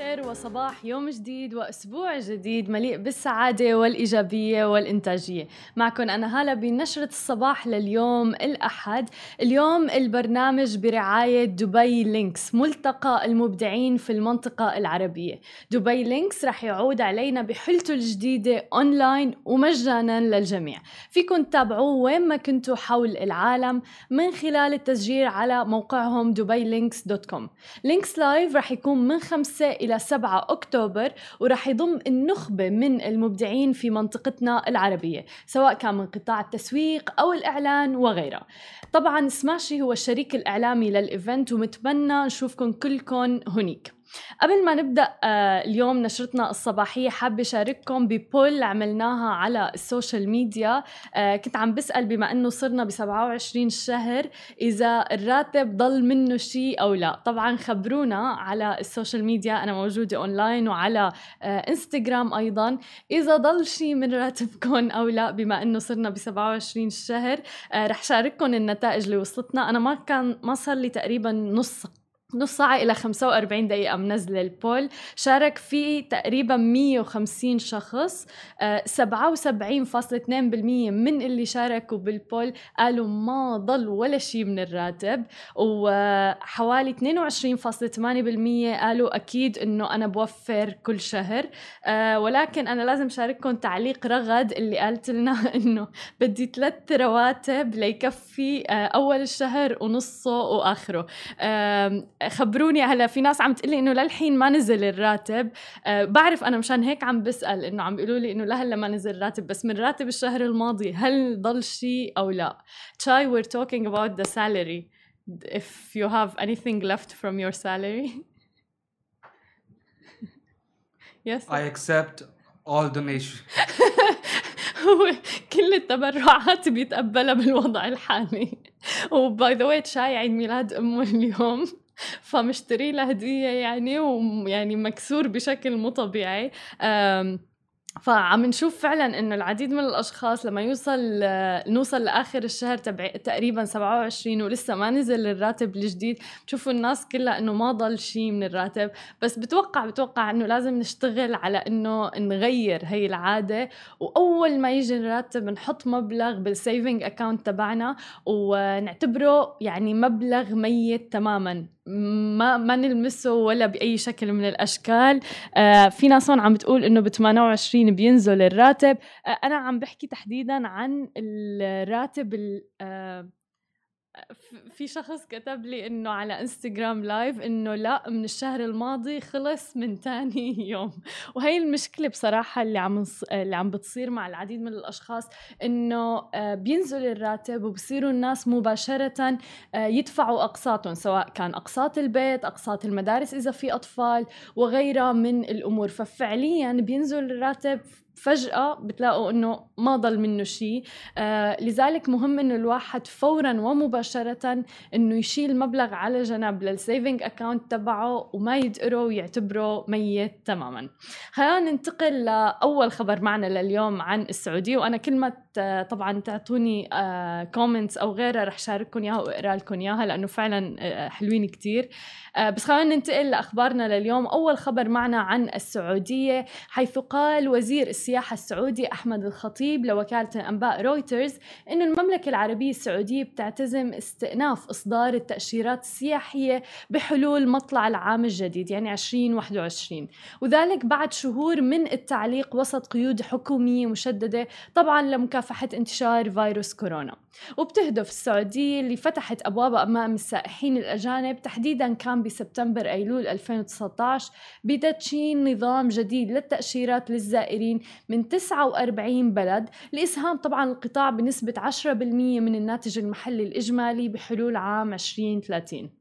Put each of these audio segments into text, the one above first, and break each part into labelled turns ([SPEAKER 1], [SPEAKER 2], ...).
[SPEAKER 1] الخير وصباح يوم جديد وأسبوع جديد مليء بالسعادة والإيجابية والإنتاجية. معكم أنا هالة بنشرة الصباح لليوم الأحد. اليوم البرنامج برعاية دبي لينكس ملتقى المبدعين في المنطقة العربية. دبي لينكس رح يعود علينا بحلته الجديدة أونلاين ومجانا للجميع. فيكم تتابعوه وين ما كنتوا حول العالم من خلال التسجيل على موقعهم دبي لينكس dot com. Lynx Live رح يكون من 5 إلى 7 أكتوبر ورح يضم النخبة من المبدعين في منطقتنا العربية سواء كان من قطاع التسويق أو الإعلان وغيرها. طبعا سماشي هو الشريك الإعلامي لل event ومتمنى نشوفكم كلكم هنيك. قبل ما نبدأ آه، اليوم نشرتنا الصباحية حابه أشارككم ب poll عملناها على ال social media. آه، كنت عم بسأل بما إنه صرنا ب 27 شهر إذا الراتب ضل منه شيء أو لا. طبعا خبرونا على ال social media أنا موجودة أونلاين وعلى آه، إنستغرام أيضا. إذا ضل شيء من راتبكم أو لا بما إنه صرنا ب 27 شهر رح شارككم النتائج اللي وصلتنا. أنا ما كان ما صار لي تقريبا نص نص ساعة إلى 45 دقيقة منزلة ال poll. شارك فيه تقريبا 150 شخص. 77.2% من اللي شاركوا بالبول قالوا ما ضل ولا شيء من الراتب. وحوالي 22.8% قالوا أكيد إنه أنا بوفر كل شهر. آه، ولكن أنا لازم شارككم تعليق رغد اللي قالت لنا إنه بدي ثلاث رواتب ليكفي آه، أول الشهر ونصه وآخره. خبروني. هلا في ناس عم تقلي إنه للحين ما نزل الراتب. أه بعرف أنا مشان هيك عم بسأل إنه عم بيقولوا لي إنه لهلا ما نزل الراتب بس من راتب الشهر الماضي هل ضل شيء أو لا؟ تشاي we're talking about the salary. If you have anything left from your salary.
[SPEAKER 2] Yes I accept all donations.
[SPEAKER 1] هو كل التبرعات بيتقبلها بالوضع الحالي. و by the way تشاي عيد ميلاد أمه اليوم. فمشتري له هدية يعني ويعني مكسور بشكل مو طبيعي. فعم نشوف فعلا إنه العديد من الأشخاص لما يوصل نوصل لآخر الشهر تبع تقريبا 27 ولسه ما نزل الراتب الجديد بتشوفوا الناس كلها إنه ما ضل شيء من الراتب. بس بتوقع بتوقع إنه لازم نشتغل على إنه نغير هي العادة. وأول ما يجي الراتب نحط مبلغ بال saving account تبعنا ونعتبره يعني مبلغ ميت تماما. ما ما نلمسه ولا بأي شكل من الأشكال. آه في ناس هون عم بتقول إنه ب 28 بينزل الراتب. آه أنا عم بحكي تحديدا عن الراتب آه في شخص كتب لي إنه على إنستغرام لايف إنه لا من الشهر الماضي خلص من تاني يوم. وهي المشكلة بصراحة اللي عم اللي عم بتصير مع العديد من الأشخاص إنه آه، بينزل الراتب وبصيروا الناس مباشرة آه، يدفعوا أقساطهم سواء كان أقساط البيت أقساط المدارس إذا في أطفال وغيرها من الأمور. ففعليا بينزل الراتب فجأة بتلاقوا إنه ما ضل منه شيء آه لذلك مهم إنه الواحد فورا ومباشرة إنه يشيل مبلغ على جنب لل saving account تبعه وما يدقره ويعتبره ميت تماما. خلينا ننتقل لأول خبر معنا لليوم عن السعودية وأنا كل ما طبعا تعطوني comments آه أو غيرها رح شارككم إياها وأقرأ لكم إياها لأنه فعلا آه، حلوين كتير. آه، بس خلينا ننتقل لأخبارنا لليوم. أول خبر معنا عن السعودية حيث قال وزير السياحة السعودي أحمد الخطيب لوكالة الأنباء رويترز أن المملكة العربية السعودية بتعتزم استئناف إصدار التأشيرات السياحية بحلول مطلع العام الجديد يعني 2021 وذلك بعد شهور من التعليق وسط قيود حكومية مشددة. طبعا لمكافحة انتشار فيروس كورونا. وبتهدف السعودية اللي فتحت أبوابها أمام السائحين الأجانب تحديدا كان بسبتمبر أيلول 2019 بتدشين نظام جديد للتأشيرات للزائرين من 49 بلد لإسهام طبعا القطاع بنسبة 10% من الناتج المحلي الإجمالي بحلول عام 2030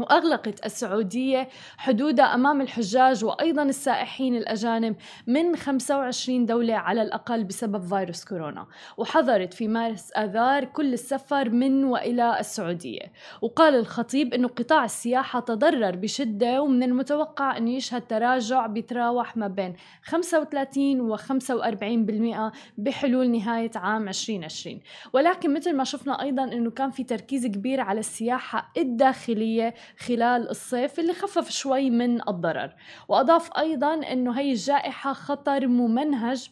[SPEAKER 1] وأغلقت السعودية حدودها أمام الحجاج وأيضا السائحين الأجانب من 25 دولة على الأقل بسبب فيروس كورونا وحظرت في مارس آذار كل السفر من وإلى السعودية. وقال الخطيب أنه قطاع السياحة تضرر بشدة ومن المتوقع أن يشهد تراجع بيتراوح ما بين 35 و 45% بحلول نهاية عام 2020 ولكن مثل ما شفنا أيضا أنه كان في تركيز كبير على السياحة الداخلية خلال الصيف اللي خفف شوي من الضرر. وأضاف أيضا أنه هي الجائحة خطر ممنهج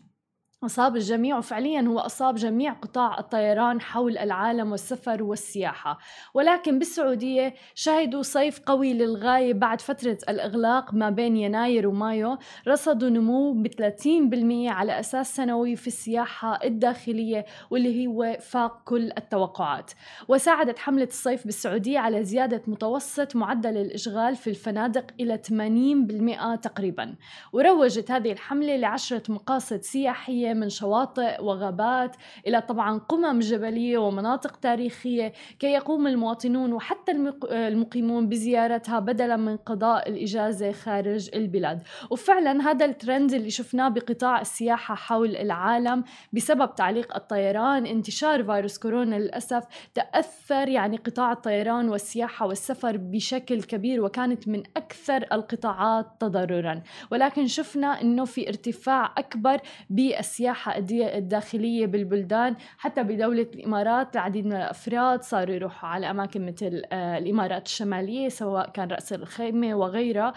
[SPEAKER 1] أصاب الجميع. وفعليا هو أصاب جميع قطاع الطيران حول العالم والسفر والسياحة. ولكن بالسعودية شهدوا صيف قوي للغاية بعد فترة الإغلاق ما بين يناير ومايو. رصدوا نمو ب 30% على أساس سنوي في السياحة الداخلية واللي هو فاق كل التوقعات. وساعدت حملة الصيف بالسعودية على زيادة متوسط معدل الإشغال في الفنادق إلى 80% تقريبا. وروجت هذه الحملة لعشرة مقاصد سياحية من شواطئ وغابات إلى طبعا قمم جبلية ومناطق تاريخية كي يقوم المواطنون وحتى المقيمون بزيارتها بدلا من قضاء الإجازة خارج البلاد. وفعلا هذا الترند اللي شفناه بقطاع السياحة حول العالم بسبب تعليق الطيران. انتشار فيروس كورونا للأسف تأثر يعني قطاع الطيران والسياحة والسفر بشكل كبير وكانت من أكثر القطاعات تضررا. ولكن شفنا أنه في ارتفاع أكبر بالسياحة السياحة الداخلية بالبلدان حتى بدولة الإمارات العديد من الأفراد صاروا يروحوا على أماكن مثل آه، الإمارات الشمالية سواء كان رأس الخيمة وغيرها.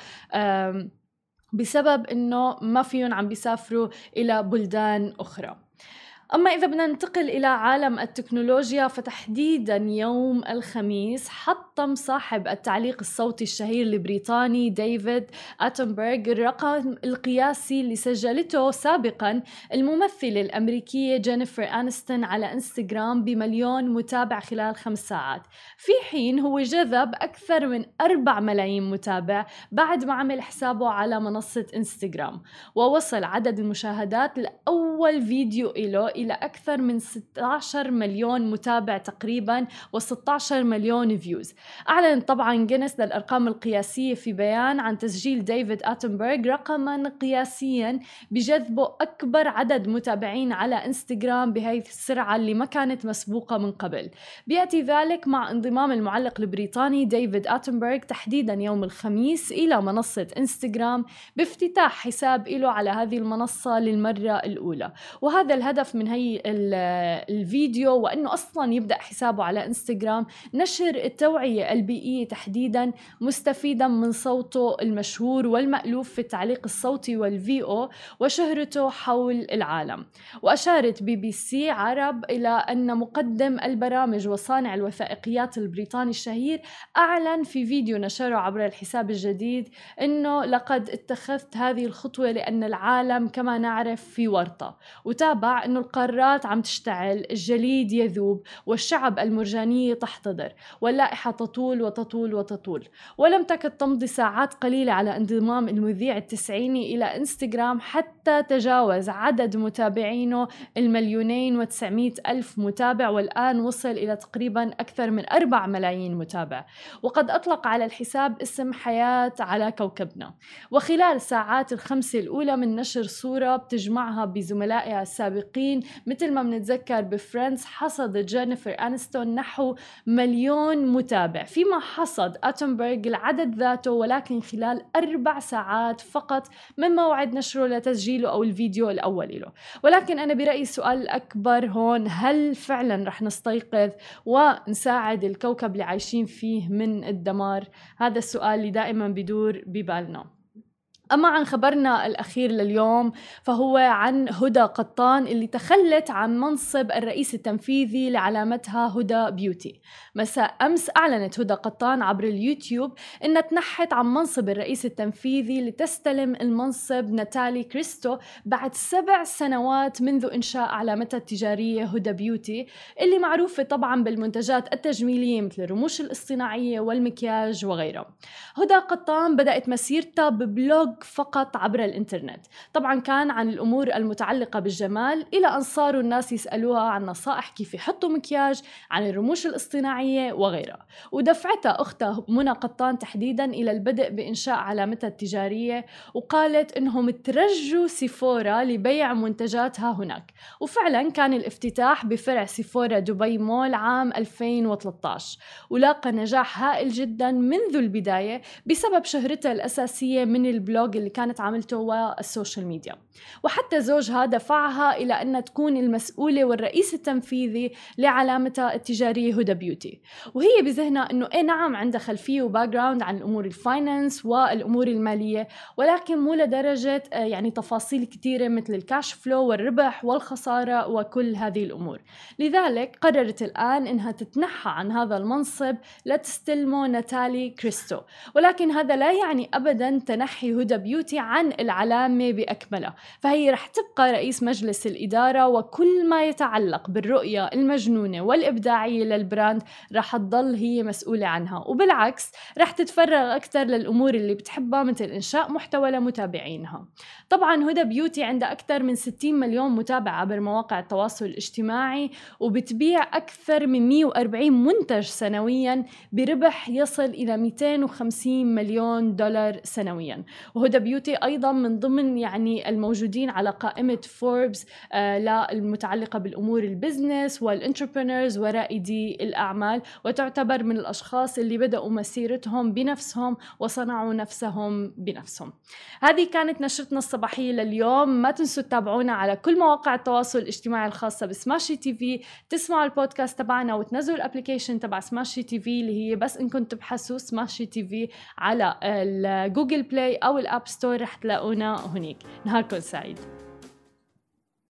[SPEAKER 1] بسبب إنه ما فيهم عم بيسافروا إلى بلدان أخرى. أما إذا بدنا ننتقل إلى عالم التكنولوجيا فتحديدا يوم الخميس حطم صاحب التعليق الصوتي الشهير البريطاني ديفيد أتنبرغ الرقم القياسي اللي سجلته سابقا. الممثلة الأمريكية جينيفر أنستون على إنستغرام بمليون متابع خلال خمس ساعات. في حين هو جذب أكثر من أربع ملايين متابع بعد ما عمل حسابه على منصة إنستغرام. ووصل عدد المشاهدات لأول فيديو إله إلى أكثر من 16 مليون متابع تقريبا و16 مليون views أعلن طبعا جينيس للأرقام القياسية في بيان عن تسجيل ديفيد أتنبرغ رقما قياسيا بجذبه أكبر عدد متابعين على انستغرام بهذه السرعة اللي ما كانت مسبوقة من قبل. بيأتي ذلك مع انضمام المعلق البريطاني ديفيد أتنبرغ تحديدا يوم الخميس إلى منصة انستغرام بافتتاح حساب له على هذه المنصة للمرة الأولى. وهذا الهدف من من هي الفيديو وإنه أصلا يبدأ حسابه على إنستغرام. نشر التوعية البيئية تحديدا مستفيدا من صوته المشهور والمألوف في التعليق الصوتي وال VO وشهرته حول العالم. وأشارت بي بي سي عربي إلى أن مقدم البرامج وصانع الوثائقيات البريطاني الشهير أعلن في فيديو نشره عبر الحساب الجديد إنه لقد اتخذت هذه الخطوة لأن العالم كما نعرف في ورطة. وتابع إنه القارات عم تشتعل الجليد يذوب والشعب المرجانية تحتضر واللائحة تطول وتطول وتطول. ولم تكد تمضي ساعات قليلة على انضمام المذيع التسعيني إلى إنستغرام حتى تجاوز عدد متابعينه المليونين وتسعمائة ألف متابع والآن وصل إلى تقريبا أكثر من أربع ملايين متابع. وقد أطلق على الحساب اسم حياة على كوكبنا. وخلال ساعات الخمسة الأولى من نشر صورة بتجمعها بزملائها السابقين مثل ما بنتذكر بفريندز حصد جينيفر أنستون نحو مليون متابع. فيما حصد أتنبرغ العدد ذاته ولكن خلال أربع ساعات فقط من موعد نشره لتسجيله أو الفيديو الأول له. ولكن أنا برأيي السؤال الأكبر هون هل فعلا رح نستيقظ ونساعد الكوكب اللي عايشين فيه من الدمار؟ هذا السؤال اللي دائما بدور ببالنا. أما عن خبرنا الأخير لليوم فهو عن هدى قطان اللي تخلت عن منصب الرئيس التنفيذي لعلامتها هدى بيوتي. مساء أمس أعلنت هدى قطان عبر اليوتيوب أنها تنحت عن منصب الرئيس التنفيذي لتستلم المنصب ناتالي كريستو بعد سبع سنوات منذ إنشاء علامتها التجارية هدى بيوتي اللي معروفة طبعا بالمنتجات التجميلية مثل الرموش الاصطناعية والمكياج وغيرها هدى قطان بدأت مسيرتها ببلوج فقط عبر الإنترنت. طبعا كان عن الأمور المتعلقة بالجمال إلى أن صاروا الناس يسألوها عن نصائح كيف يحطوا مكياج عن الرموش الاصطناعية وغيرها. ودفعتها أختها منى قطان تحديدا إلى البدء بإنشاء علامتها التجارية وقالت إنهم ترجوا سيفورا لبيع منتجاتها هناك. وفعلا كان الافتتاح بفرع سيفورا دبي مول عام 2013 ولاقى نجاح هائل جدا منذ البداية بسبب شهرتها الأساسية من ال blog ال blog اللي كانت عاملته وال social media. وحتى زوجها دفعها إلى أن تكون المسؤولة والرئيس التنفيذي لعلامتها التجارية هدى بيوتي. وهي بذهنها أنه إيه نعم عندها خلفية و background عن الأمور ال finance والأمور المالية ولكن مو لدرجة آه، يعني تفاصيل كثيرة مثل ال cash flow والربح والخسارة وكل هذه الأمور. لذلك قررت الآن أنها تتنحى عن هذا المنصب لتستلمه ناتالي كريستو. ولكن هذا لا يعني أبدا تنحي هدى بيوتي عن العلامة بأكملها. فهي رح تبقى رئيس مجلس الإدارة وكل ما يتعلق بالرؤية المجنونة والإبداعية لل brand رح تضل هي مسؤولة عنها. وبالعكس رح تتفرغ أكثر للأمور اللي بتحبها مثل إنشاء محتوى لمتابعينها. طبعا هدى بيوتي عندها أكثر من 60 مليون متابع عبر مواقع التواصل الاجتماعي وبتبيع أكثر من 140 منتج سنويا بربح يصل إلى 250 مليون دولار سنويا. وهدى بيوتي أيضا من ضمن يعني الموجودين على قائمة فوربس آه للمتعلقة بالأمور ال business وال entrepreneurs ورائدي الأعمال وتعتبر من الأشخاص اللي بدأوا مسيرتهم بنفسهم وصنعوا نفسهم بنفسهم. هذه كانت نشرتنا الصباحية لليوم. ما تنسوا تتابعونا على كل مواقع التواصل الاجتماعي الخاصة بسماشي تي في. تسمعوا البودكاست تبعنا وتنزلوا ال application تبع سماشي تي في اللي هي بس إنكم تبحثوا سماشي تي في على الجوجل بلاي أو الاب ستور رح تلاقونا هناك نهاركم سعيد.